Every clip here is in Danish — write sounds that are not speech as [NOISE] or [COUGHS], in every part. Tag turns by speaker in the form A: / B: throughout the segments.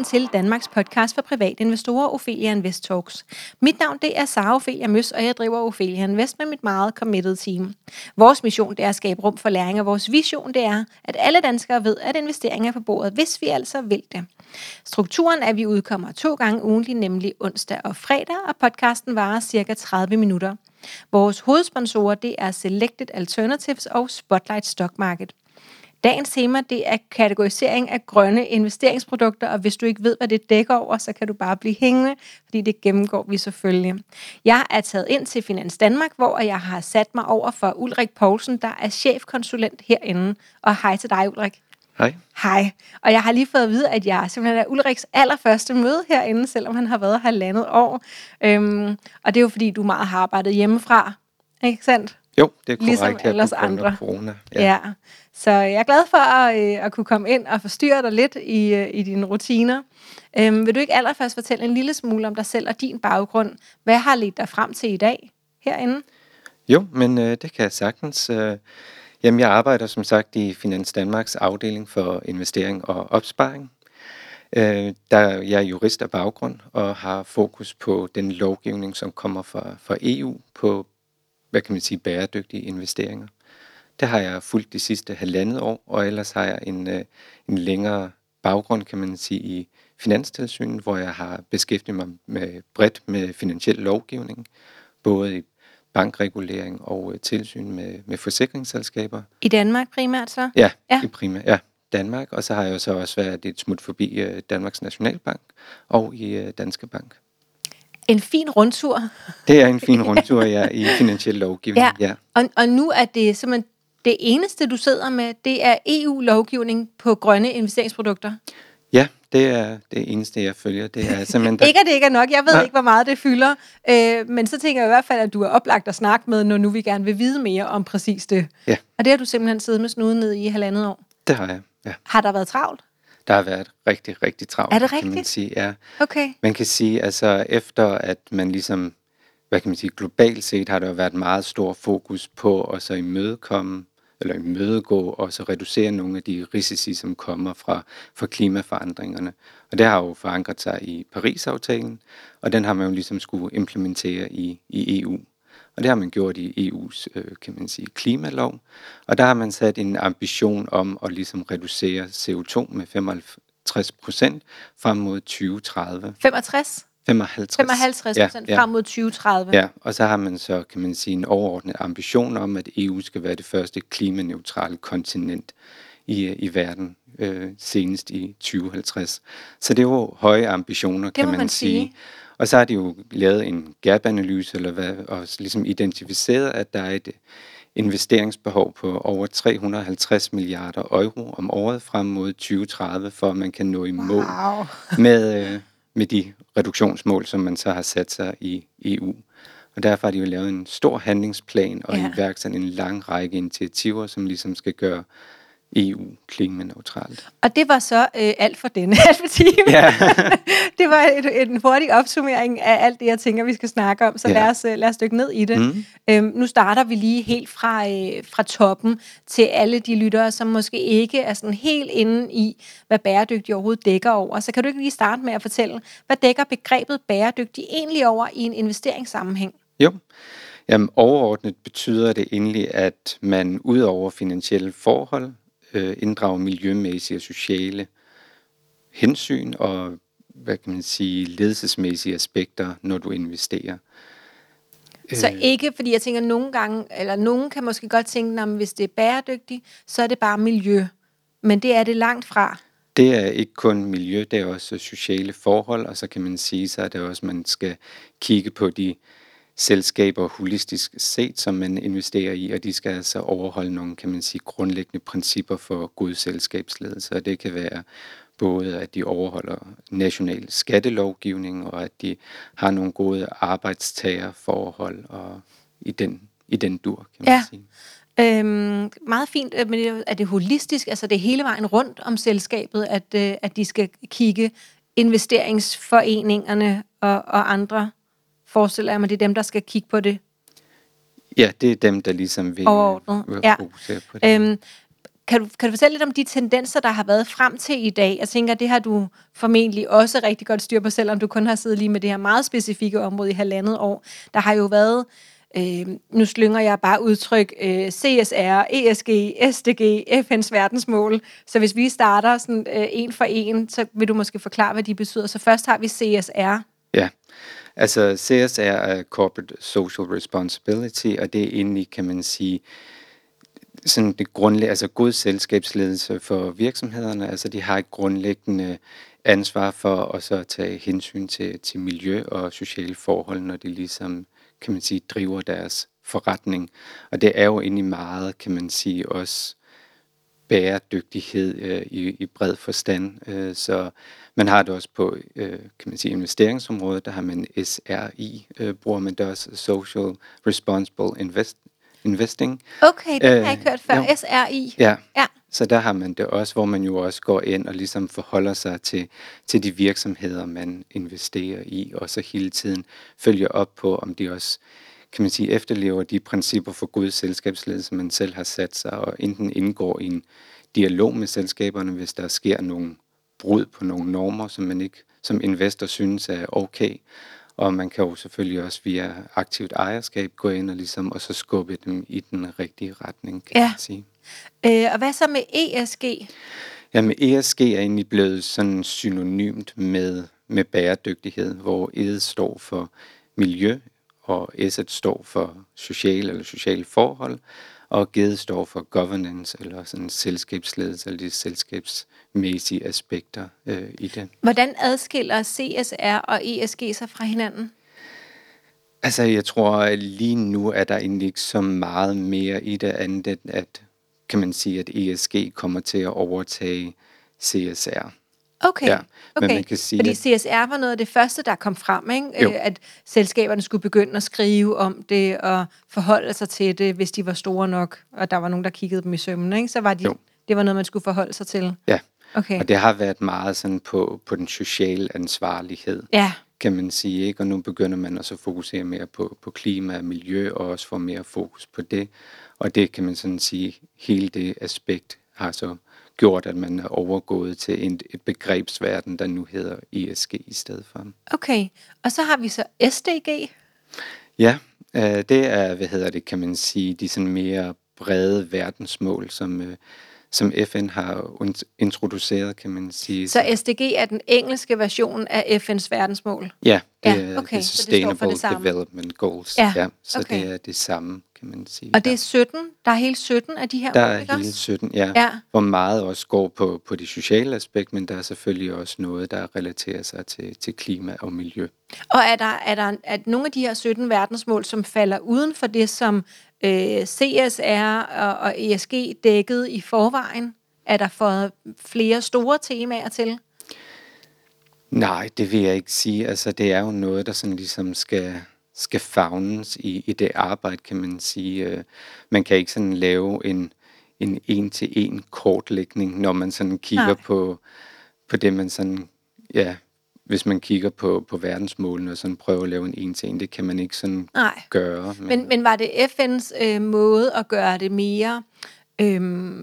A: velkommen til Danmarks podcast for private investorer, Ophelia Invest Talks. Mit navn det er Sara Ophelia Møs, og jeg driver Ophelia Invest med mit meget committed team. Vores mission det er at skabe rum for læring, og vores vision det er, at alle danskere ved, at investeringer er på bordet, hvis vi altså vil det. Strukturen er, at vi udkommer to gange ugentlig, nemlig onsdag og fredag, og podcasten varer cirka 30 minutter. Vores hovedsponsorer det er Selected Alternatives og Spotlight Stock Market. Dagens tema det er kategorisering af grønne investeringsprodukter, og hvis du ikke ved, hvad det dækker over, så kan du bare blive hængende, fordi det gennemgår vi selvfølgelig. Jeg er taget ind til Finans Danmark, hvor jeg har sat mig over for Ulrik Poulsen, der er chefkonsulent herinde. Og hej til dig, Ulrik.
B: Hej.
A: Hej. Og jeg har lige fået at vide, at jeg simpelthen er Ulriks allerførste møde herinde, selvom han har været halvandet år. Øhm, og det er jo fordi, du meget har arbejdet hjemmefra, ikke sandt?
B: Jo, det er korrekt.
A: Ligesom ellers andre.
B: Corona.
A: Ja. ja. Så jeg er glad for at, øh, at kunne komme ind og forstyrre dig lidt i, øh, i dine rutiner. Øhm, vil du ikke allerførst fortælle en lille smule om dig selv og din baggrund? Hvad har ledt dig frem til i dag herinde?
B: Jo, men øh, det kan jeg sagtens. Øh, jamen, jeg arbejder som sagt i Finans Danmarks afdeling for investering og opsparing. Øh, der jeg er jurist af baggrund og har fokus på den lovgivning, som kommer fra, fra EU på, hvad kan man sige, bæredygtige investeringer. Det har jeg fulgt de sidste halvandet år, og ellers har jeg en, øh, en længere baggrund, kan man sige, i Finanstilsynet, hvor jeg har beskæftiget mig med bredt med finansiel lovgivning, både i bankregulering og øh, tilsyn med, med forsikringsselskaber.
A: I Danmark primært så?
B: Ja,
A: Ja.
B: i primært, ja. Danmark, og så har jeg jo så også været et smut forbi øh, Danmarks Nationalbank og i øh, Danske Bank.
A: En fin rundtur.
B: Det er en fin rundtur, ja, i finansiel lovgivning.
A: Ja.
B: ja.
A: Og, og nu er det simpelthen det eneste, du sidder med, det er EU-lovgivning på grønne investeringsprodukter.
B: Ja, det er det eneste, jeg følger. Det er simpelthen... Der, [LAUGHS]
A: Ikke at det ikke er nok, jeg ved
B: Nej.
A: ikke, hvor meget det fylder, øh, men så tænker jeg i hvert fald, at du er oplagt at snakke med, når nu vi gerne vil vide mere om præcis det.
B: Ja.
A: Og det har du simpelthen siddet med snuden ned i halvandet år.
B: det har jeg, ja.
A: Har der været travlt?
B: Der har været rigtig, rigtig travlt,
A: Er det
B: kan man
A: rigtigt?
B: sige. Ja.
A: Okay.
B: Man kan sige, altså efter at man ligesom, hvad kan man sige, globalt set har der jo været meget stor fokus på at så imødekomme, eller imødegå og så reducere nogle af de risici, som kommer fra, fra klimaforandringerne. Og det har jo forankret sig i Paris-aftalen, og den har man jo ligesom skulle implementere i, i EU. Og det har man gjort i EU's, øh, kan man sige, klimalov. Og der har man sat en ambition om at ligesom reducere CO2 med 55 procent frem mod 2030.
A: 65?
B: 55.
A: 55 procent
B: ja,
A: frem mod 2030.
B: Ja, og så har man så, kan man sige, en overordnet ambition om, at EU skal være det første klimaneutrale kontinent i, øh, i verden, øh, senest i 2050. Så det er jo høje ambitioner, kan
A: må
B: man,
A: man
B: sige.
A: sige.
B: Og så har de jo lavet en gap-analyse, eller hvad, og ligesom identificeret, at der er et investeringsbehov på over 350 milliarder euro om året frem mod 2030, for at man kan nå i mål
A: Wow. [LAUGHS]
B: med, øh, med de reduktionsmål, som man så har sat sig i EU. Og derfor har de jo lavet en stor handlingsplan og
A: Ja.
B: iværksat en lang række initiativer, som ligesom skal gøre EU klimaneutralt.
A: Og det var så øh, alt for denne [LAUGHS] halve time.
B: Ja. [LAUGHS]
A: det var et, en hurtig opsummering af alt det, jeg tænker, vi skal snakke om. Så ja.
B: Ja.
A: lad, os, øh, lad os dykke ned i det.
B: Mm.
A: Øhm, nu starter vi lige helt fra, øh, fra toppen til alle de lyttere, som måske ikke er sådan helt inde i, hvad bæredygtig overhovedet dækker over. Så kan du ikke lige starte med at fortælle, hvad dækker begrebet bæredygtig egentlig over i en investeringssammenhæng?
B: Jo. Jamen, overordnet betyder det egentlig, at man ud over finansielle forhold øh, inddrager miljømæssige og sociale hensyn og hvad kan man sige, ledelsesmæssige aspekter, når du investerer.
A: Så
B: Øh.
A: ikke, fordi jeg tænker nogle gange, eller nogen kan måske godt tænke, at hvis det er bæredygtigt, så er det bare miljø. Men det er det langt fra.
B: Det er ikke kun miljø, det er også sociale forhold, og så kan man sige, så er det også, at man skal kigge på de selskaber holistisk set, som man investerer i, og de skal altså overholde nogle, kan man sige, grundlæggende principper for god selskabsledelse, og det kan være både, at de overholder national skattelovgivning, og at de har nogle gode arbejdstagerforhold, og i den, i den dur, kan man
A: Ja.
B: sige.
A: Øhm, meget fint, øh, men er- er det holistisk, altså det er hele vejen rundt om selskabet, at, øh, at de skal kigge investeringsforeningerne og, og andre, forestiller jeg mig, det er dem, der skal kigge på det.
B: Ja, det er dem, der ligesom vil,
A: Overordnet,
B: vil
A: ja.
B: fokusere på det.
A: Øhm, kan, du, kan du fortælle lidt om de tendenser, der har været frem til i dag? Jeg tænker, det har du formentlig også rigtig godt styr på, selvom du kun har siddet lige med det her meget specifikke område i halvandet år. Der har jo været Øh, nu slynger jeg bare udtryk øh, CSR, ESG, SDG, FN's verdensmål. Så hvis vi starter sådan øh, en for en, så vil du måske forklare, hvad de betyder. Så først har vi CSR.
B: Ja, altså CSR er Corporate Social Responsibility, og det er egentlig, kan man sige, sådan det grundlæggende, altså god selskabsledelse for virksomhederne. Altså de har et grundlæggende ansvar for at så tage hensyn til, til miljø og sociale forhold, når de ligesom kan man sige, driver deres forretning. Og det er jo egentlig meget, kan man sige, også bæredygtighed øh, i, i bred forstand. Øh, så man har det også på, øh, kan man sige, investeringsområdet, der har man SRI, øh, bruger man det også, Social Responsible Invest, Investing.
A: Okay, det har jeg ikke hørt før, jo. SRI.
B: Ja. ja, så der har man det også, hvor man jo også går ind og ligesom forholder sig til, til de virksomheder, man investerer i, og så hele tiden følger op på, om de også kan man sige, efterlever de principper for god selskabsledelse, man selv har sat sig, og enten indgår i en dialog med selskaberne, hvis der sker nogle brud på nogle normer, som man ikke som investor synes er okay. Og man kan jo selvfølgelig også via aktivt ejerskab gå ind og, ligesom, og så skubbe dem i den rigtige retning, kan ja. man sige.
A: Øh, og hvad så med ESG?
B: Jamen ESG er egentlig blevet sådan synonymt med, med bæredygtighed, hvor E står for miljø, og S står for social eller sociale forhold, og G står for governance, eller sådan selskabsledelse, eller de selskabsmæssige aspekter øh, i det.
A: Hvordan adskiller CSR og ESG sig fra hinanden?
B: Altså, jeg tror, at lige nu er der egentlig ikke så meget mere i det andet, at kan man sige, at ESG kommer til at overtage CSR.
A: Okay, ja, okay. Men man kan sige, fordi CSR var noget af det første, der kom frem, ikke? Jo. at selskaberne skulle begynde at skrive om det og forholde sig til det, hvis de var store nok, og der var nogen, der kiggede dem i sømmen, ikke? så var de, det var noget, man skulle forholde sig til.
B: Ja, okay. og det har været meget sådan på, på den sociale ansvarlighed.
A: Ja
B: kan man sige. Ikke? Og nu begynder man også at fokusere mere på, på klima og miljø, og også få mere fokus på det. Og det kan man sådan sige, hele det aspekt har så gjort, at man er overgået til en, et begrebsverden, der nu hedder ESG i stedet for.
A: Okay, og så har vi så SDG.
B: Ja, øh, det er, hvad hedder det, kan man sige, de sådan mere brede verdensmål, som, øh, som FN har introduceret, kan man sige.
A: Så SDG er den engelske version af FN's verdensmål?
B: Ja, det ja, okay. er Sustainable det det Development Goals. Ja, ja så okay. det er det samme kan man sige.
A: Og det er 17? Der er hele 17 af de her
B: Der er hele 17, ja. ja. Hvor meget også går på, på det sociale aspekt, men der er selvfølgelig også noget, der relaterer sig til, til klima og miljø.
A: Og er der, er der er nogle af de her 17 verdensmål, som falder uden for det, som øh, CSR og, og ESG dækket i forvejen? Er der fået flere store temaer til?
B: Nej, det vil jeg ikke sige. Altså, det er jo noget, der sådan ligesom skal skal fagnes i, i det arbejde, kan man sige. Øh, man kan ikke sådan lave en, en en-til-en kortlægning, når man sådan kigger på, på det, man sådan, ja, hvis man kigger på, på verdensmålene og sådan prøver at lave en en-til-en, det kan man ikke sådan Nej. gøre.
A: Men, men, men var det FN's øh, måde at gøre det mere, øh,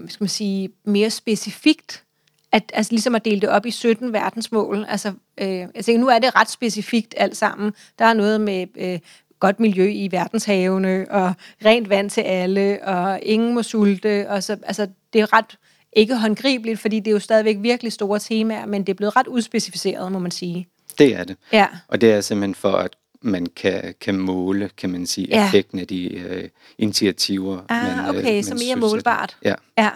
A: skal man sige, mere specifikt, at, altså ligesom at dele det op i 17 verdensmål. Altså, øh, jeg tænker, nu er det ret specifikt alt sammen. Der er noget med øh, godt miljø i verdenshavene, og rent vand til alle, og ingen må sulte. Og så, altså, det er ret ikke håndgribeligt, fordi det er jo stadigvæk virkelig store temaer, men det er blevet ret udspecificeret, må man sige.
B: Det er det.
A: Ja.
B: Og det er simpelthen for, at man kan, kan måle, kan man sige, ja. effekten af de øh, initiativer.
A: Ah,
B: man,
A: okay,
B: øh,
A: så mere målbart.
B: Ja.
A: ja.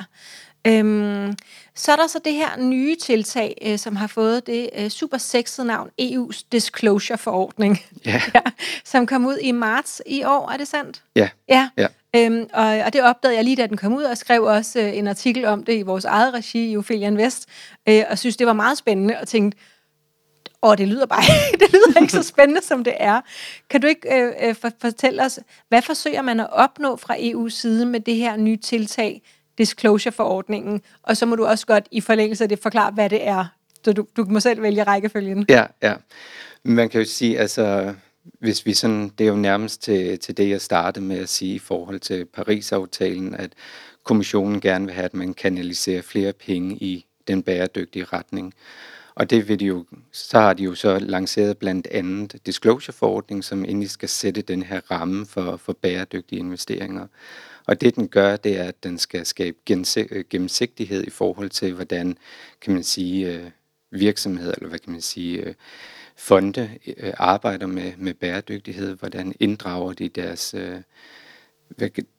A: Øhm, så er der så det her nye tiltag, øh, som har fået det øh, super sexede navn EU's Disclosure-forordning,
B: ja. [LAUGHS]
A: ja, som kom ud i marts i år, er det sandt?
B: Ja.
A: Ja. ja. Øhm, og, og det opdagede jeg lige, da den kom ud, og skrev også øh, en artikel om det i vores eget regi i Ophelia Invest, øh, og synes, det var meget spændende, og tænkte, åh, det lyder bare [LAUGHS] det lyder ikke så spændende, som det er. Kan du ikke øh, øh, fortælle os, hvad forsøger man at opnå fra EU's side med det her nye tiltag, disclosure-forordningen, og så må du også godt i forlængelse af det forklare, hvad det er. Så du, du må selv vælge rækkefølgen.
B: Ja, ja. Man kan jo sige, altså hvis vi sådan, det er jo nærmest til, til det, jeg startede med at sige i forhold til Paris-aftalen, at kommissionen gerne vil have, at man kanaliserer flere penge i den bæredygtige retning. Og det vil de jo, så har de jo så lanceret blandt andet disclosure-forordning, som egentlig skal sætte den her ramme for, for bæredygtige investeringer. Og det den gør, det er, at den skal skabe øh, gennemsigtighed i forhold til, hvordan kan man sige, øh, virksomheder, eller hvad kan man sige, øh, fonde arbejder med, med bæredygtighed, hvordan inddrager de deres,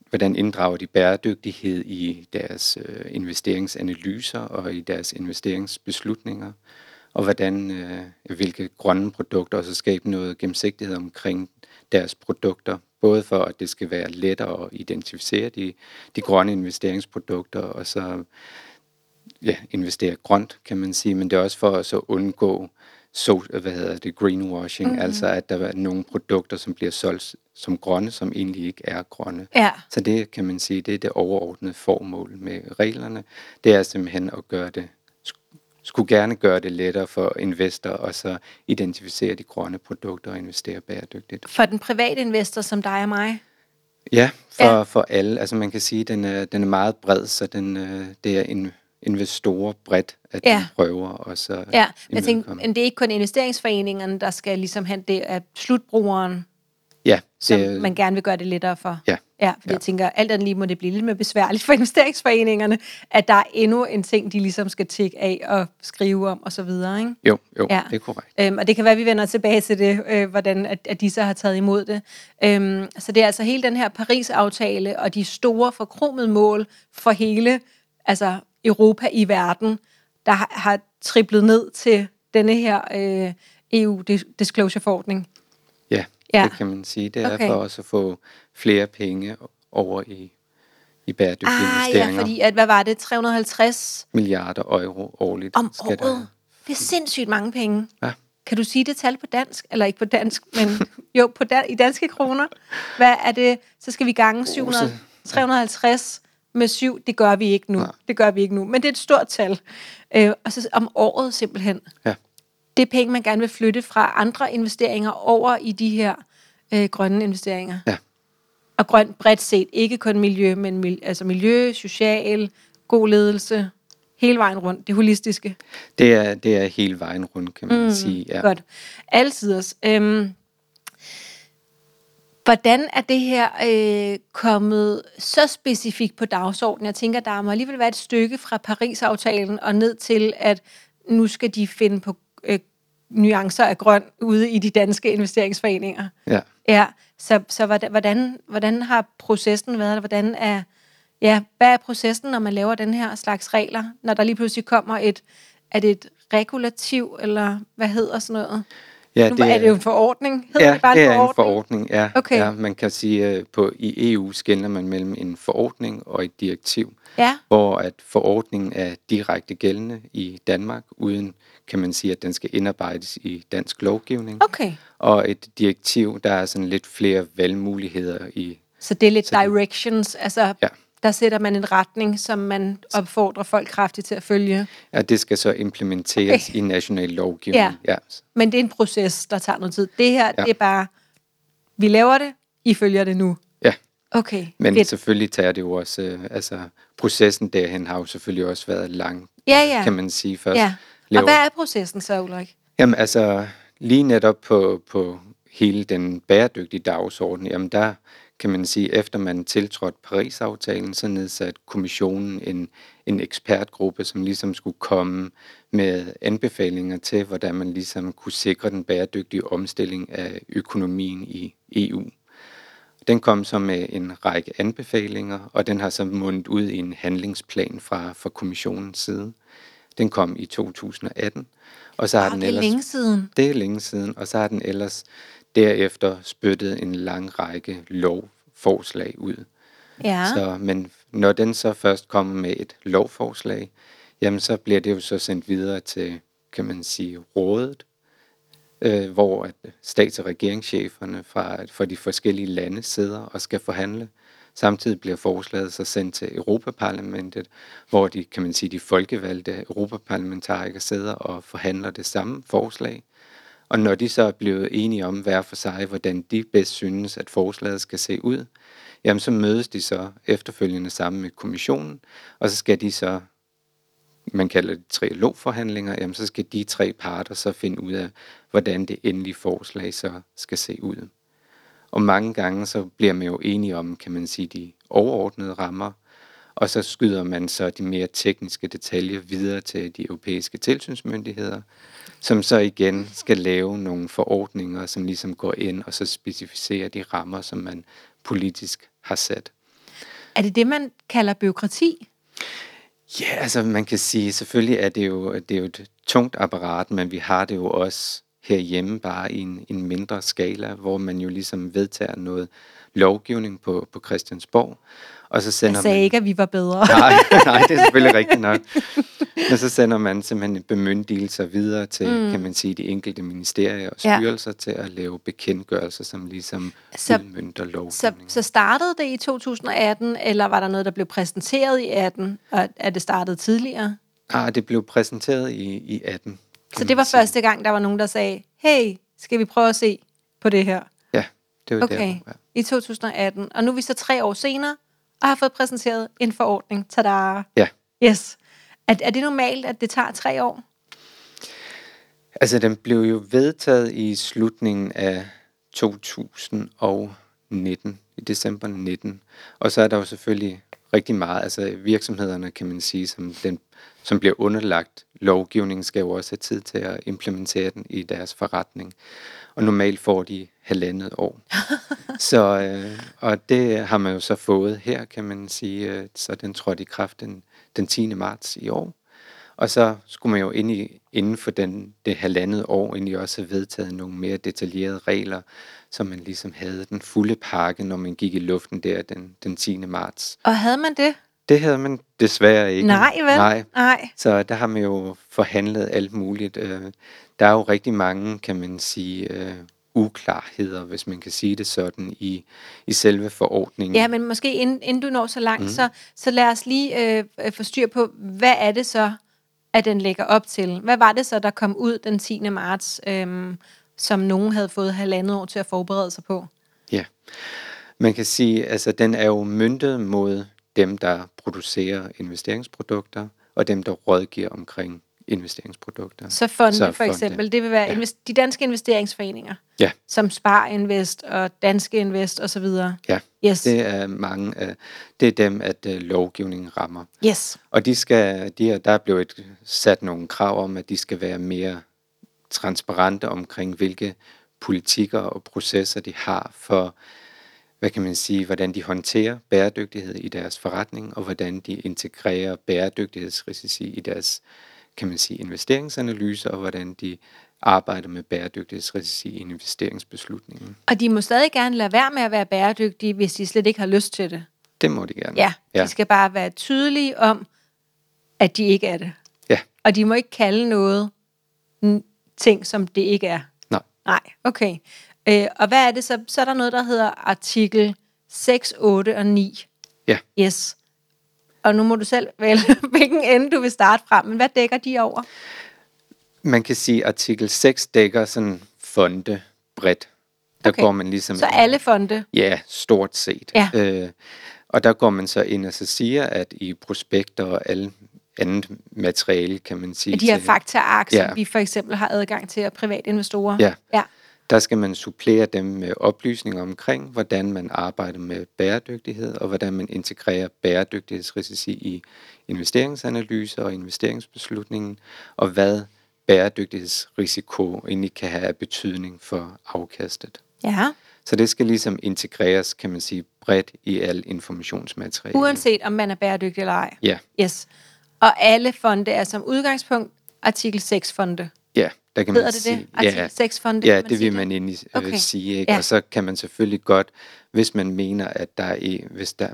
B: hvordan inddrager de bæredygtighed i deres investeringsanalyser og i deres investeringsbeslutninger, og hvordan, hvilke grønne produkter, og så skabe noget gennemsigtighed omkring deres produkter, både for at det skal være lettere at identificere de, de grønne investeringsprodukter, og så ja, investere grønt, kan man sige, men det er også for at så undgå så, hvad hedder det, greenwashing, mm-hmm. altså at der er nogle produkter, som bliver solgt som grønne, som egentlig ikke er grønne.
A: Ja.
B: Så det kan man sige, det er det overordnede formål med reglerne. Det er simpelthen at gøre det skulle gerne gøre det lettere for investorer at så identificere de grønne produkter og investere bæredygtigt.
A: For den private investor som dig og mig?
B: Ja, for, ja. for alle. Altså man kan sige, at den er, den er meget bred, så den, øh, det er en investorer bredt, at ja. de prøver og så
A: Ja, jeg tænker, men det er ikke kun investeringsforeningerne, der skal ligesom have det af slutbrugeren,
B: ja, det,
A: som man gerne vil gøre det lettere for.
B: Ja,
A: Ja, fordi ja. jeg tænker, alt andet lige må det blive lidt mere besværligt for [LAUGHS] investeringsforeningerne, at der er endnu en ting, de ligesom skal tjekke af og skrive om osv., ikke?
B: Jo, jo, ja. det er korrekt.
A: Øhm, og det kan være, at vi vender tilbage til det, øh, hvordan at, at de så har taget imod det. Øhm, så det er altså hele den her Paris-aftale og de store forkromede mål for hele altså Europa i verden, der har, har triplet ned til denne her øh, EU-disclosure-forordning.
B: Ja, det kan man sige. Det er okay. for os at få flere penge over i, i bæredygtige ah, investeringer.
A: ja, fordi at, hvad var det, 350
B: milliarder euro årligt.
A: Om skal året? Der... Det er sindssygt mange penge.
B: Ja.
A: Kan du sige det tal på dansk? Eller ikke på dansk, men [LAUGHS] jo, på dan- i danske kroner. Hvad er det? Så skal vi gange 700, 350 med 7. Det gør vi ikke nu. Ja. Det gør vi ikke nu. Men det er et stort tal. Øh, og så om året simpelthen.
B: Ja.
A: Det er penge, man gerne vil flytte fra andre investeringer over i de her øh, grønne investeringer.
B: Ja.
A: Og grønt bredt set, ikke kun miljø, men mil, altså miljø, social, god ledelse, hele vejen rundt, det holistiske.
B: Det er, det er hele vejen rundt, kan man mm, sige. Ja.
A: Godt. Altiders. Øhm, hvordan er det her øh, kommet så specifikt på dagsordenen? Jeg tænker, der må alligevel være et stykke fra Paris-aftalen og ned til, at nu skal de finde på øh, nuancer af grøn ude i de danske investeringsforeninger.
B: Ja.
A: Ja, så, så hvordan, hvordan har processen været? Hvordan er, ja, hvad er processen, når man laver den her slags regler? Når der lige pludselig kommer et, er det et regulativ, eller hvad hedder sådan noget?
B: Ja,
A: nu det er, er det jo en forordning.
B: Hedder ja, det, bare det en er forordning? en forordning, ja. Okay. ja. Man kan sige, at på, i EU skældner man mellem en forordning og et direktiv,
A: ja.
B: hvor at forordningen er direkte gældende i Danmark, uden kan man sige, at den skal indarbejdes i dansk lovgivning.
A: Okay.
B: Og et direktiv, der er sådan lidt flere valgmuligheder i.
A: Så det er lidt directions, altså ja. der sætter man en retning, som man opfordrer folk kraftigt til at følge.
B: Ja, det skal så implementeres okay. i national lovgivning.
A: Ja. ja. Men det er en proces, der tager noget tid. Det her, ja. det er bare, vi laver det, I følger det nu.
B: Ja.
A: Okay.
B: Men fedt. selvfølgelig tager det jo også, øh, altså processen derhen har jo selvfølgelig også været lang,
A: ja, ja.
B: kan man sige først.
A: Ja. Laver. Og hvad er processen så, Ulrik?
B: Jamen altså, lige netop på, på hele den bæredygtige dagsorden, jamen der kan man sige, efter man tiltrådte Paris-aftalen, så nedsatte kommissionen en, en ekspertgruppe, som ligesom skulle komme med anbefalinger til, hvordan man ligesom kunne sikre den bæredygtige omstilling af økonomien i EU. Den kom så med en række anbefalinger, og den har så mundet ud i en handlingsplan fra, fra kommissionens side. Den kom i 2018. Og så har den
A: det er
B: ellers,
A: længe siden.
B: Det er længe siden, og så har den ellers derefter spyttet en lang række lovforslag ud.
A: Ja.
B: Så, men når den så først kommer med et lovforslag, jamen så bliver det jo så sendt videre til, kan man sige, rådet, øh, hvor at stats- og regeringscheferne fra, fra de forskellige lande sidder og skal forhandle. Samtidig bliver forslaget så sendt til Europaparlamentet, hvor de, kan man sige, de folkevalgte europaparlamentarikere sidder og forhandler det samme forslag. Og når de så er blevet enige om hver for sig, hvordan de bedst synes, at forslaget skal se ud, jamen så mødes de så efterfølgende sammen med kommissionen, og så skal de så, man kalder det trilogforhandlinger, jamen så skal de tre parter så finde ud af, hvordan det endelige forslag så skal se ud. Og mange gange så bliver man jo enige om, kan man sige, de overordnede rammer, og så skyder man så de mere tekniske detaljer videre til de europæiske tilsynsmyndigheder, som så igen skal lave nogle forordninger, som ligesom går ind og så specificerer de rammer, som man politisk har sat.
A: Er det det, man kalder byråkrati?
B: Ja, altså man kan sige, selvfølgelig er det jo, det er jo et tungt apparat, men vi har det jo også herhjemme bare i en, en mindre skala, hvor man jo ligesom vedtager noget lovgivning på, på Christiansborg.
A: Og så sender jeg sagde man, ikke, at vi var bedre. [LAUGHS]
B: nej, nej, det er selvfølgelig rigtigt nok. Men så sender man simpelthen bemyndigelser videre til, mm. kan man sige, de enkelte ministerier og styrelser ja. til at lave bekendtgørelser, som ligesom så, udmyndter lovgivning.
A: Så, så startede det i 2018, eller var der noget, der blev præsenteret i 18, og er det startet tidligere?
B: Ah, det blev præsenteret i, i 18.
A: Så det var sige. første gang, der var nogen, der sagde, hey, skal vi prøve at se på det her?
B: Ja, det var
A: okay.
B: der. Ja.
A: i 2018. Og nu er vi så tre år senere, og har fået præsenteret en forordning. Tada!
B: Ja.
A: Yes. Er, er det normalt, at det tager tre år?
B: Altså, den blev jo vedtaget i slutningen af 2019, i december 19. Og så er der jo selvfølgelig rigtig meget, altså virksomhederne, kan man sige, som, den, som bliver underlagt lovgivningen, skal jo også have tid til at implementere den i deres forretning. Og normalt får de halvandet år. [LAUGHS] så, øh, og det har man jo så fået her, kan man sige. Øh, så den trådte i kraft den, den 10. marts i år. Og så skulle man jo ind i, inden for den, det halvandet år egentlig også have vedtaget nogle mere detaljerede regler, så man ligesom havde den fulde pakke, når man gik i luften der den, den 10. marts.
A: Og havde man det?
B: Det havde man desværre ikke.
A: Nej, vel?
B: Nej.
A: Nej.
B: Så der har man jo forhandlet alt muligt. Øh, der er jo rigtig mange, kan man sige, øh, uklarheder, hvis man kan sige det sådan, i, i selve forordningen.
A: Ja, men måske inden, inden du når så langt, mm. så, så lad os lige øh, øh, få styr på, hvad er det så, at den lægger op til? Hvad var det så, der kom ud den 10. marts, øh, som nogen havde fået halvandet år til at forberede sig på?
B: Ja, man kan sige, altså den er jo myndet mod dem, der producerer investeringsprodukter, og dem, der rådgiver omkring investeringsprodukter.
A: Så fonde så for eksempel, det vil være ja. de danske investeringsforeninger,
B: ja.
A: som Spar Invest og Danske Invest osv.?
B: Ja, yes. det er mange af, det er dem, at uh, lovgivningen rammer.
A: Yes.
B: Og de skal, de er, der er blevet sat nogle krav om, at de skal være mere transparente omkring, hvilke politikker og processer de har for, hvad kan man sige, hvordan de håndterer bæredygtighed i deres forretning, og hvordan de integrerer bæredygtighedsrisici i deres kan man sige, investeringsanalyser, og hvordan de arbejder med bæredygtighedsrisici i investeringsbeslutningen.
A: Og de må stadig gerne lade være med at være bæredygtige, hvis de slet ikke har lyst til det.
B: Det må de gerne.
A: Ja, de ja. skal bare være tydelige om, at de ikke er det.
B: Ja.
A: Og de må ikke kalde noget ting, som det ikke er.
B: Nej.
A: Nej, okay. Øh, og hvad er det så? Så er der noget, der hedder artikel 6, 8 og 9.
B: Ja.
A: Yes. Og nu må du selv [LAUGHS] vælge, hvilken ende du vil starte fra. Men hvad dækker de over?
B: Man kan sige, at artikel 6 dækker sådan fonde bredt. Der okay. går man ligesom...
A: Så alle fonde?
B: Ja, stort set.
A: Ja.
B: Øh, og der går man så ind og så siger, at i prospekter og alle andet materiale, kan man sige.
A: De her fakta ja. som vi for eksempel har adgang til af private investorer.
B: Ja.
A: ja.
B: Der skal man supplere dem med oplysninger omkring, hvordan man arbejder med bæredygtighed, og hvordan man integrerer bæredygtighedsrisici i investeringsanalyser og investeringsbeslutningen, og hvad bæredygtighedsrisiko egentlig kan have af betydning for afkastet.
A: Ja.
B: Så det skal ligesom integreres, kan man sige, bredt i al informationsmateriale.
A: Uanset om man er bæredygtig eller ej?
B: Ja.
A: Yes. Og alle fonde er som udgangspunkt artikel 6 fonde?
B: Ja, der kan
A: Hedder
B: man
A: det
B: sige,
A: det? Artikel
B: ja,
A: 6 fonde?
B: Ja, det vil man egentlig øh, okay. sige. Ikke?
A: Ja.
B: Og så kan man selvfølgelig godt, hvis man mener, at der er, hvis der,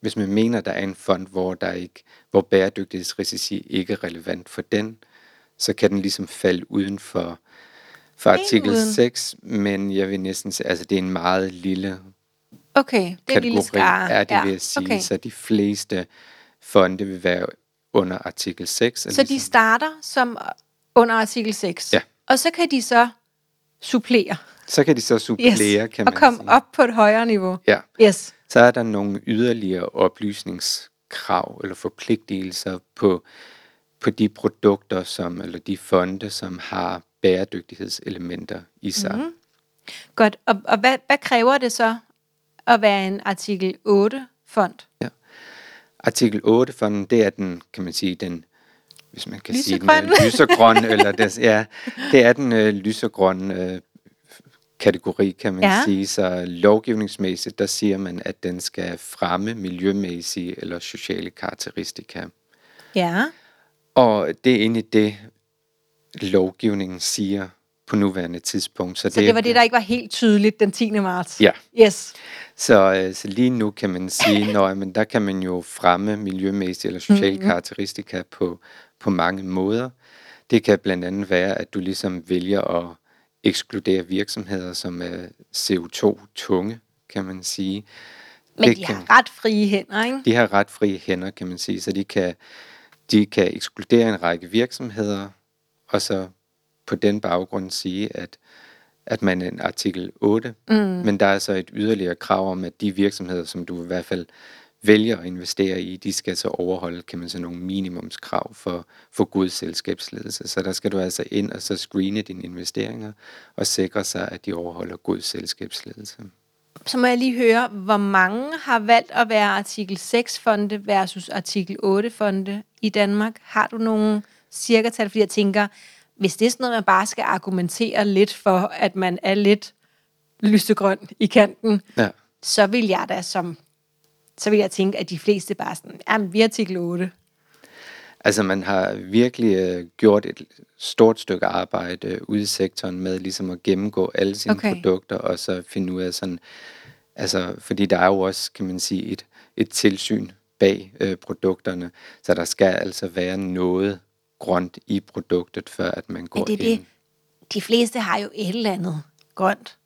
B: hvis man mener, der er en fond, hvor, der ikke, hvor bæredygtighedsrisici ikke er relevant for den, så kan den ligesom falde uden for, for artikel uden. 6, men jeg vil næsten sige, altså det er en meget lille
A: okay, det er
B: kategori,
A: lille skare.
B: er det
A: ja.
B: vil jeg sige,
A: okay.
B: så de fleste fonde vil være under artikel 6.
A: Så ligesom, de starter som under artikel 6.
B: Ja.
A: Og så kan de så supplere.
B: Så kan de så supplere,
A: Yes.
B: kan
A: Og
B: man
A: komme
B: sige.
A: op på et højere niveau.
B: Ja.
A: Yes.
B: Så er der nogle yderligere oplysningskrav eller forpligtelser på, på de produkter, som, eller de fonde, som har bæredygtighedselementer i sig.
A: Mhm. Godt. Og, og hvad, hvad kræver det så at være en artikel 8-fond?
B: Artikel 8 fonden, det er den, kan man sige, den, hvis man kan sige
A: Lysegrøn.
B: den, øh, lysergrøn, eller det, ja, det er den øh, lysergrønne øh, kategori, kan man
A: Ja.
B: sige. Så lovgivningsmæssigt, der siger man, at den skal fremme miljømæssige eller sociale karakteristika.
A: Ja.
B: Og det er egentlig det, lovgivningen siger på nuværende tidspunkt. Så,
A: Så det var det, der ikke var helt tydeligt den 10. marts?
B: Ja.
A: Yes.
B: Så, øh, så lige nu kan man sige, [COUGHS] men der kan man jo fremme miljømæssige eller sociale
A: Mhm.
B: mm. karakteristika på, på mange måder. Det kan blandt andet være, at du ligesom vælger at ekskludere virksomheder, som er CO2-tunge, kan man sige.
A: Men
B: Det
A: de
B: kan-
A: har ret frie hænder, ikke?
B: De har ret frie hænder, kan man sige, så de kan, de kan ekskludere en række virksomheder, og så på den baggrund sige, at, at man er en artikel 8,
A: Mm.
B: men der er så et yderligere krav om, at de virksomheder, som du i hvert fald vælger at investere i, de skal så overholde, kan man sige, nogle minimumskrav for, for god selskabsledelse. Så der skal du altså ind og så screene dine investeringer og sikre sig, at de overholder god selskabsledelse.
A: Så må jeg lige høre, hvor mange har valgt at være artikel 6-fonde versus artikel 8-fonde i Danmark? Har du nogle cirka tal? Fordi jeg tænker, hvis det er sådan noget, man bare skal argumentere lidt for, at man er lidt lysegrøn i kanten,
B: Ja.
A: så vil jeg da som så vil jeg tænke, at de fleste bare sådan, jamen, vi er artikel 8.
B: Altså man har virkelig øh, gjort et stort stykke arbejde øh, ude i sektoren med ligesom at gennemgå alle sine
A: Okay.
B: produkter og så finde ud af sådan, altså fordi der er jo også, kan man sige, et, et tilsyn bag øh, produkterne, så der skal altså være noget grønt i produktet, før at man går
A: det er
B: ind.
A: det. De fleste har jo et eller andet grønt.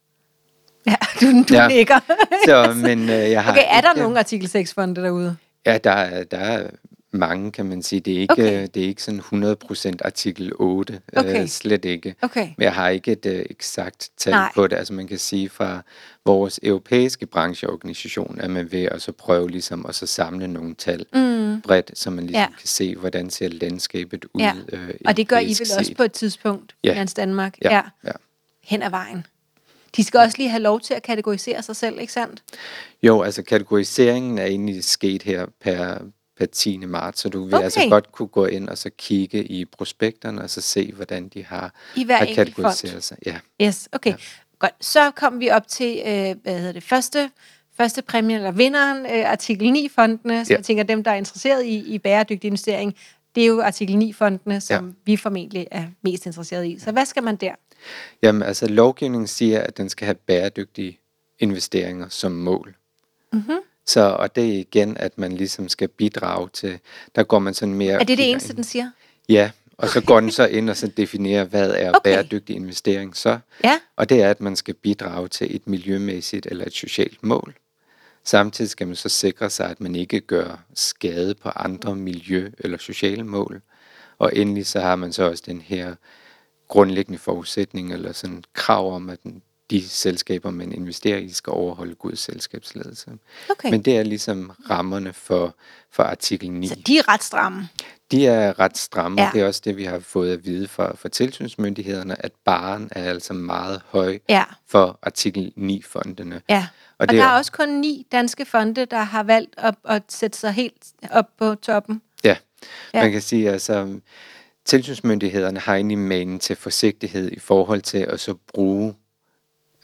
A: Ja, [LAUGHS] du, du ja.
B: Ja.
A: nikker.
B: Så, men øh, jeg har
A: Okay, er der
B: ikke-
A: nogle artikel 6-fonde derude?
B: Ja, der, er- der er mange, kan man sige. Det er ikke,
A: Okay.
B: okay. det er ikke sådan 100% artikel 8.
A: Okay.
B: Øh, slet ikke.
A: Okay.
B: Men jeg har ikke et øh, eksakt tal
A: Nej.
B: På det. Altså man kan sige fra vores europæiske brancheorganisation, at man ved at så prøve ligesom at så samle nogle tal
A: Mm.
B: bredt, så man ligesom
A: Ja.
B: ja. kan se, hvordan ser landskabet ud.
A: Ja.
B: Øh,
A: Og det gør I vel
B: europæisk
A: også
B: set.
A: på et tidspunkt,
B: Ja.
A: Finans Danmark?
B: Ja, ja.
A: Hen ad vejen. De skal også lige have lov til at kategorisere sig selv, ikke sandt?
B: Jo, altså kategoriseringen er egentlig sket her per, per 10. marts, så du vil
A: Okay.
B: altså godt kunne gå ind og så kigge i prospekterne og så se, hvordan de har,
A: I hver
B: har
A: enkelt fond.
B: kategoriseret sig. Ja.
A: Yes, okay. Ja. Godt. Så kom vi op til, øh, hvad hedder det, første, første præmie, eller vinderen, øh, artikel 9-fondene. Så
B: Ja.
A: jeg tænker, dem, der er interesseret i, i bæredygtig investering, det er jo artikel 9-fondene, som ja. vi formentlig er mest interesseret i. Så hvad skal man der?
B: Jamen, altså lovgivningen siger, at den skal have bæredygtige investeringer som mål.
A: Mm-hmm.
B: Så, og det er igen, at man ligesom skal bidrage til, der går man sådan mere...
A: Er det det eneste,
B: ind.
A: den siger?
B: Ja, og så går den så ind og så definerer, hvad er
A: okay.
B: bæredygtig investering så.
A: Ja.
B: Og det er, at man skal bidrage til et miljømæssigt eller et socialt mål. Samtidig skal man så sikre sig, at man ikke gør skade på andre miljø- eller sociale mål. Og endelig så har man så også den her grundlæggende forudsætning eller sådan krav om, at de selskaber, man investerer i, skal overholde god selskabsledelse.
A: Okay.
B: Men det er ligesom rammerne for, for artikel 9.
A: Så de er ret stramme.
B: De er ret stramme,
A: Ja.
B: det er også det, vi har fået at vide fra, fra tilsynsmyndighederne, at baren er altså meget høj
A: Ja.
B: for artikel 9-fondene.
A: Ja. Og,
B: Og det
A: der
B: er-
A: er også kun ni danske fonde, der har valgt at, at sætte sig helt op på toppen.
B: Ja.
A: ja.
B: man kan sige, altså tilsynsmyndighederne har egentlig manen til forsigtighed i forhold til at så bruge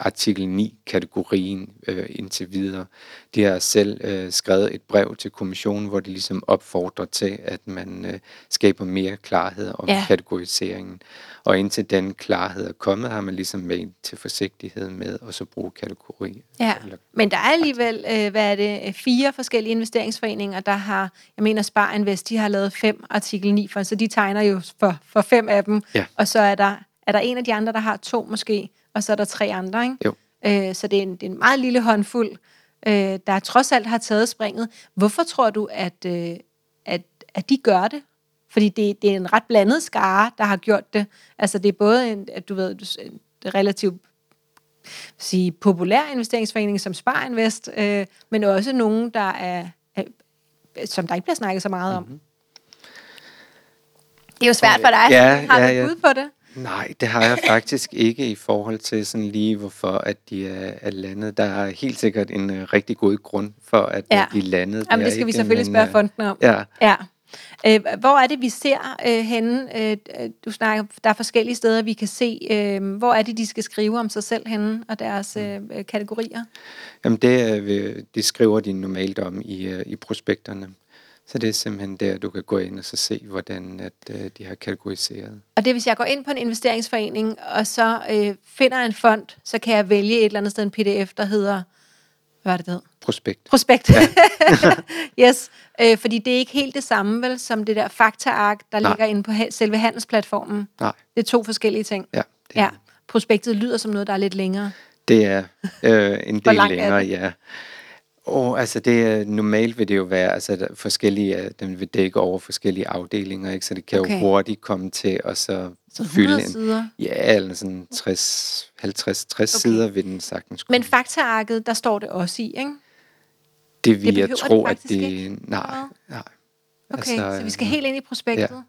B: artikel 9-kategorien øh, indtil videre. De har selv øh, skrevet et brev til kommissionen, hvor de ligesom opfordrer til, at man øh, skaber mere klarhed om
A: Ja.
B: kategoriseringen. Og indtil den klarhed er kommet, har man ligesom manen til forsigtighed med at så bruge kategori.
A: Ja,
B: Eller-
A: men der er alligevel, øh, hvad er det, fire forskellige investeringsforeninger, der har, jeg mener Spar Invest, de har lavet fem artikel 9 for, så de tegner jo for, for fem af dem,
B: Ja.
A: og så er der, er der en af de andre, der har to måske, og så er der tre andre, ikke?
B: Jo.
A: Øh, så det er, en, det er en meget lille håndfuld, øh, der trods alt har taget springet. Hvorfor tror du, at, øh, at, at de gør det? Fordi det, det er en ret blandet skare, der har gjort det. Altså det er både en, at du ved, du- relativt sige, populær investeringsforening som Sparinvest, øh, men også nogen, der er, er, som der ikke bliver snakket så meget om. Mm-hmm. Det er jo svært for dig.
B: Ja,
A: Har
B: ja,
A: du
B: ja.
A: bud på det?
B: Nej, det har jeg faktisk ikke i forhold til sådan lige, hvorfor at de er, er landet. Der er helt sikkert en uh, rigtig god grund for, at
A: Ja.
B: de er landet.
A: Jamen,
B: der,
A: det skal vi
B: ikke?
A: selvfølgelig
B: Men,
A: spørge
B: øh,
A: fonden om.
B: Ja,
A: Ja. Øh, hvor er det, vi ser øh, henne? Øh, øh, du snakker, der er forskellige steder, vi kan se. Øh, hvor er det, de skal skrive om sig selv henne, og deres øh, øh, kategorier?
B: Jamen det, ved- det skriver de normalt om i, øh, i prospekterne. Så det er simpelthen der, du kan gå ind og så se, hvordan at, øh, de har kategoriseret.
A: Og det hvis jeg går ind på en investeringsforening, og så øh, finder en fond, så kan jeg vælge et eller andet sted en pdf, der hedder, hvad er det, det hedder?
B: Prospekt.
A: Prospekt. Ja. [LAUGHS] yes, øh, fordi det er ikke helt det samme, vel, som det der faktaark, der
B: Nej.
A: ligger inde på ha- selve handelsplatformen.
B: Nej,
A: Det er to forskellige ting.
B: ja. Det,
A: Ja, prospektet lyder som noget, der er lidt længere.
B: det er øh, en [LAUGHS] del
A: er
B: længere, ja. Og altså det er, normalt vil det jo være, altså der er forskellige, øh, den vil dække over forskellige afdelinger, ikke? så det kan
A: Okay.
B: jo hurtigt komme til at så,
A: Så
B: fylde
A: 100
B: en,
A: sider.
B: ja, eller sådan 60, 50, 60
A: Okay.
B: sider vil den sagtens kunne.
A: Men faktaarket, der står det også i, ikke?
B: det vil
A: det
B: jeg tro,
A: det
B: at det,
A: ikke?
B: nej, nej.
A: Okay, altså, så vi skal
B: øh,
A: helt ind i prospektet. Ja.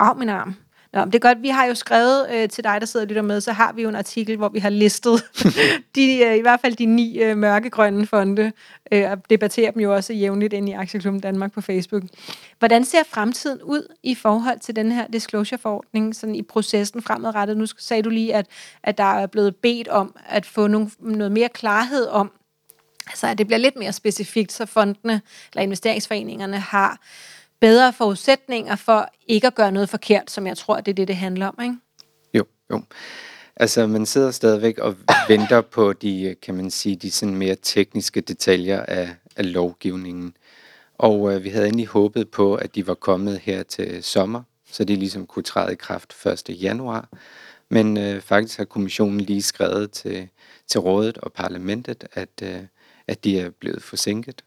A: Af min arm. Nå, men det er godt, vi har jo skrevet øh, til dig, der sidder og lytter med, så har vi jo en artikel, hvor vi har listet [LAUGHS] de, øh, i hvert fald de ni øh, mørkegrønne fonde, øh, og debatterer dem jo også jævnligt ind i Aktieklubben Danmark på Facebook. Hvordan ser fremtiden ud i forhold til den her disclosure-forordning, sådan i processen fremadrettet? Nu sagde du lige, at, at der er blevet bedt om at få nogle, noget mere klarhed om, Altså, at det bliver lidt mere specifikt, så fondene eller investeringsforeningerne har bedre forudsætninger for ikke at gøre noget forkert, som jeg tror, det er det, det handler om, ikke?
B: Jo, jo. Altså, man sidder stadigvæk og venter på de, kan man sige, de sådan mere tekniske detaljer af, af lovgivningen. Og øh, vi havde egentlig håbet på, at de var kommet her til sommer, så de ligesom kunne træde i kraft 1. januar. Men øh, faktisk har kommissionen lige skrevet til, til rådet og parlamentet, at, øh, at de er blevet forsinket.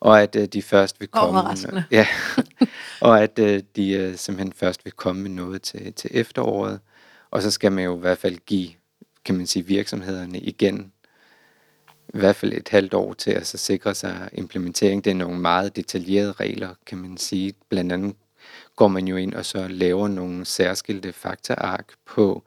B: Og at øh, de først vil komme...
A: Overraskende.
B: Ja, [LAUGHS] og at øh, de øh, simpelthen først vil komme med noget til, til efteråret. Og så skal man jo i hvert fald give, kan man sige, virksomhederne igen i hvert fald et halvt år til at så sikre sig implementering. Det er nogle meget detaljerede regler, kan man sige. Blandt andet går man jo ind og så laver nogle særskilte faktaark på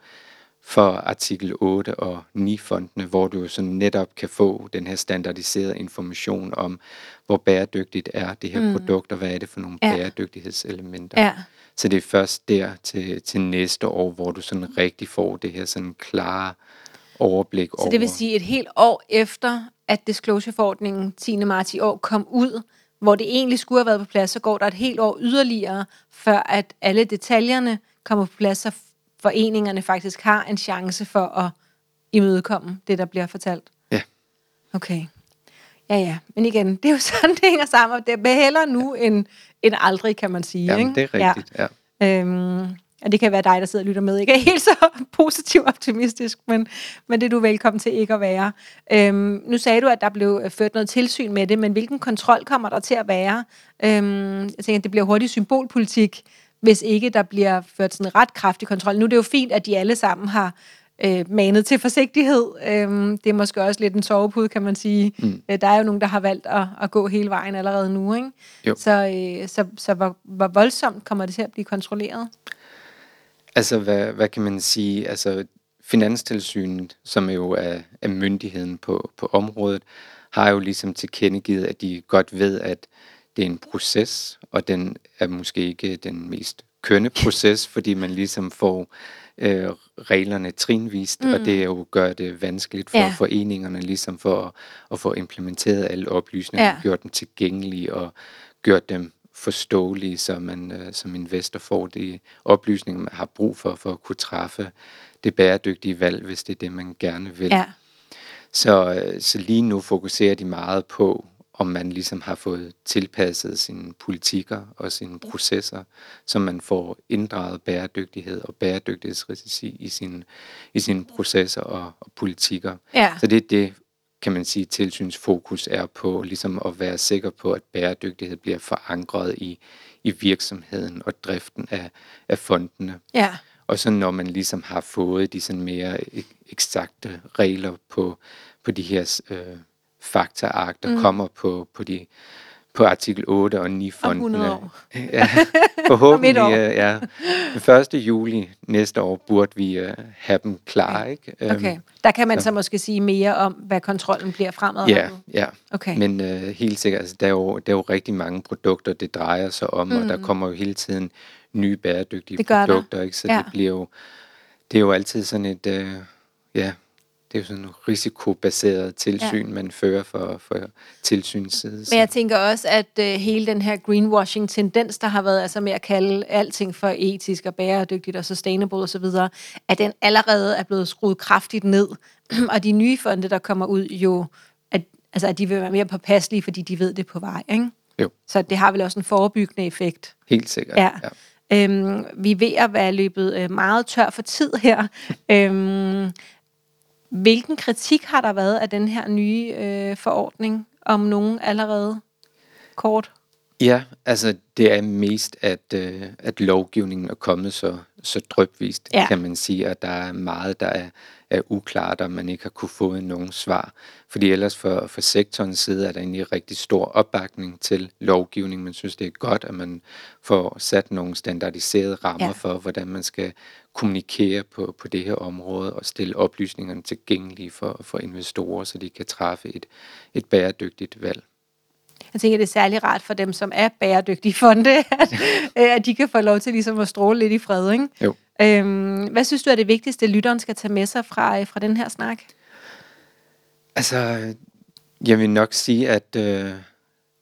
B: for artikel 8 og 9 fondene, hvor du jo så netop kan få den her standardiserede information om, hvor bæredygtigt er det her mm. produkt, og hvad er det for nogle
A: Ja.
B: bæredygtighedselementer.
A: Ja.
B: Så det er først der til, til næste år, hvor du sådan rigtig får det her sådan klare overblik
A: Så
B: over...
A: det vil sige, et helt år efter, at disclosure-forordningen 10. marts i år kom ud, hvor det egentlig skulle have været på plads, så går der et helt år yderligere, før at alle detaljerne kommer på plads, så foreningerne faktisk har en chance for at imødekomme det, der bliver fortalt.
B: Ja.
A: Okay. Ja, ja. Men igen, det er jo [LAUGHS] sådan, det hænger sammen. og Det er hellere nu end, end aldrig, kan man sige.
B: Jamen,
A: ikke?
B: det er rigtigt, ja.
A: Ja. Øhm, og det kan være dig, der sidder og lytter med, ikke er helt [LAUGHS] så positiv optimistisk, men, men det er du velkommen til ikke at være. Øhm, nu sagde du, at der blev øh, ført noget tilsyn med det, men hvilken kontrol kommer der til at være? Øhm, jeg tænker, at det bliver hurtigt symbolpolitik, hvis ikke der bliver ført sådan en ret kraftig kontrol. Nu er det jo fint, at de alle sammen har øh, manet til forsigtighed. Øhm, det er måske også lidt en sovepude, kan man sige. Mm. Øh, der er jo nogen, der har valgt at, at gå hele vejen allerede nu. Ikke?
B: Jo.
A: Så, øh, så, så hvor, hvor voldsomt kommer det til at blive kontrolleret?
B: Altså, hvad, hvad kan man sige? Altså, Finanstilsynet, som jo er, er myndigheden på, på området, har jo ligesom tilkendegivet, at de godt ved, at det er en proces, og den er måske ikke den mest kønne proces, fordi man ligesom får øh, reglerne trinvist, mm. og det jo gør det vanskeligt for
A: Ja.
B: foreningerne ligesom for at, at få implementeret alle oplysninger,
A: Ja.
B: ja. gjort dem tilgængelige og gjort dem forståelige, så man øh, som investor får de oplysninger, man har brug for, for at kunne træffe det bæredygtige valg, hvis det er det, man gerne vil.
A: Ja.
B: Så, øh, så lige nu fokuserer de meget på, om man ligesom har fået tilpasset sine politikker og sine processer, så man får inddraget bæredygtighed og bæredygtighedsrisici i sine, i sine processer og, og politikker.
A: Ja.
B: Så det er det, kan man sige, tilsynsfokus er på, ligesom at være sikker på, at bæredygtighed bliver forankret i, i virksomheden og driften af, af fondene.
A: Ja.
B: Og så når man ligesom har fået de sådan mere ek- eksakte regler på, på de her øh, faktaark, der
A: Mm.
B: kommer på, på, de, på artikel 8 og 9
A: Om
B: fondene.
A: 100 år. [LAUGHS]
B: Ja, forhåbentlig. [LAUGHS]
A: år.
B: øh, ja. Den 1. juli næste år burde vi øh, have dem klar, ikke? Øhm,
A: Okay. Der kan man
B: så-
A: så måske sige mere om, hvad kontrollen bliver
B: Ja,
A: fremadrettet.
B: ja.
A: Okay.
B: Men øh, helt sikkert, altså, der, er jo, der er jo rigtig mange produkter, det drejer sig om, mm. og der kommer jo hele tiden nye bæredygtige
A: gør der.
B: produkter, ikke? så
A: Ja.
B: det bliver jo, det er jo altid sådan et, øh, ja, det er jo sådan en risikobaseret tilsyn, ja. man fører for, for tilsynets side.
A: Men jeg tænker også, at øh, hele den her greenwashing-tendens, der har været altså med at kalde alting for etisk og bæredygtigt og sustainable osv., at den allerede er blevet skruet kraftigt ned. [CLEARS THROAT] og de nye fonde, der kommer ud, jo, at, altså, at de vil være mere påpasselige, fordi de ved det på vej. Ikke?
B: Jo,
A: Så det har vel også en forebyggende effekt.
B: helt sikkert.
A: Ja. Øhm, vi er ved at være løbet øh, meget tør for tid her. øhm, hvilken kritik har der været af den her nye øh, forordning, om nogen allerede kort?
B: Ja, altså det er mest, at, øh, at lovgivningen er kommet så, så drøbvist,
A: Ja.
B: kan man sige, og der er meget, der er, er uklart, og man ikke har kunne få nogen svar. Fordi ellers for, for sektorens side er der egentlig rigtig stor opbakning til lovgivning. Man synes, det er godt, at man får sat nogle standardiserede rammer
A: ja.
B: for, hvordan man skal kommunikere på, på det her område og stille oplysningerne tilgængelige for, for investorer, så de kan træffe et, et bæredygtigt valg.
A: Jeg tænker, det er særlig rart for dem, som er bæredygtige fonde, [LAUGHS] at, at de kan få lov til ligesom at stråle lidt i fred. Ikke?
B: Jo.
A: Øhm, hvad synes du er det vigtigste, lytteren skal tage med sig fra, øh, fra den her snak?
B: Altså, jeg vil nok sige, at, øh,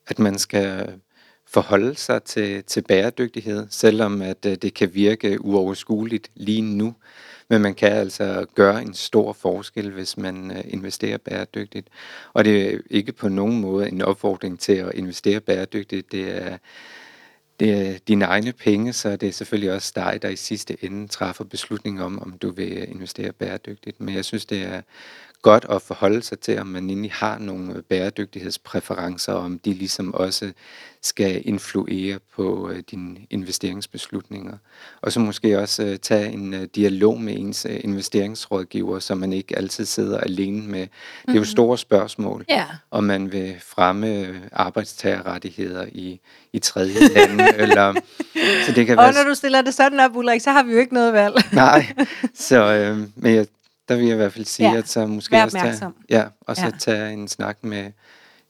B: at man skal forholde sig til, til bæredygtighed, selvom at øh, det kan virke uoverskueligt lige nu. Men man kan altså gøre en stor forskel, hvis man øh, investerer bæredygtigt. Og det er ikke på nogen måde en opfordring til at investere bæredygtigt. Det er, det er dine egne penge, så det er selvfølgelig også dig, der i sidste ende træffer beslutningen om, om du vil investere bæredygtigt. Men jeg synes, det er godt at forholde sig til, om man egentlig har nogle bæredygtighedspræferencer, og om de ligesom også skal influere på øh, dine investeringsbeslutninger. Og så måske også øh, tage en øh, dialog med ens øh, investeringsrådgiver, så man ikke altid sidder alene med. Det er jo store spørgsmål
A: Ja.
B: om man vil fremme øh, arbejdstagerrettigheder i, i tredje lande, [LAUGHS] eller så det kan
A: Og
B: være...
A: når du stiller det sådan op, Ulrik, så har vi jo ikke noget valg.
B: Nej, så, øh, men jeg, der vil jeg i hvert fald sige,
A: Ja,
B: ja. at så måske
A: vær
B: også tage, ja, og så
A: Ja.
B: ja. tage en snak med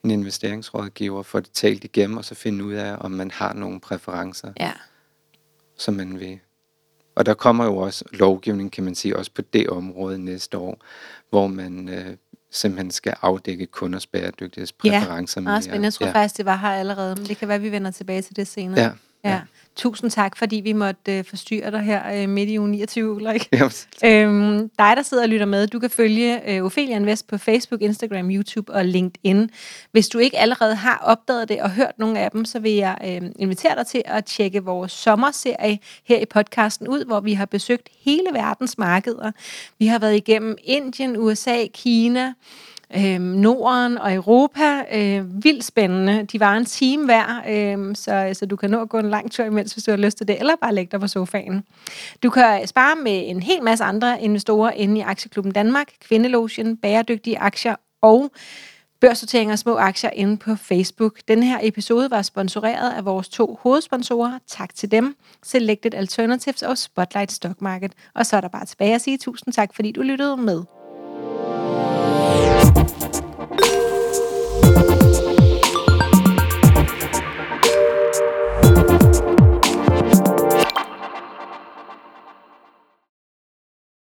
B: en investeringsrådgiver, få det talt igennem, og så finde ud af, om man har nogle præferencer,
A: Ja.
B: som man vil. Og der kommer jo også lovgivning, kan man sige, også på det område næste år, hvor man øh, simpelthen skal afdække kunders bæredygtighedspræferencer.
A: Meget spændende. Jeg tror ja. faktisk, det var her allerede, men det kan være, at vi vender tilbage til det senere.
B: Ja,
A: ja.
B: ja.
A: Tusind tak, fordi vi måtte øh, forstyrre dig her øh, midt i uge 29, Ulrik. [LAUGHS] Øhm, dig, der sidder og lytter med, du kan følge øh, Ophelia Invest på Facebook, Instagram, YouTube og LinkedIn. Hvis du ikke allerede har opdaget det og hørt nogle af dem, så vil jeg øh, invitere dig til at tjekke vores sommerserie her i podcasten ud, hvor vi har besøgt hele verdens markeder. Vi har været igennem Indien, USA, Kina, øh, Norden og Europa. Øh, vildt spændende. De var en time hver, øh, så, så du kan nå at gå en lang tur imens, hvis du har lyst til det, eller bare lægge dig på sofaen. Du kan spare med en hel masse andre investorer inde i Aktieklubben Danmark, Kvindelogien, Bæredygtige Aktier og børssortering og små aktier inde på Facebook. Den her episode var sponsoreret af vores to hovedsponsorer. Tak til dem. Selected Alternatives og Spotlight Stock Market. Og så er der bare tilbage at sige tusind tak, fordi du lyttede med. Thank you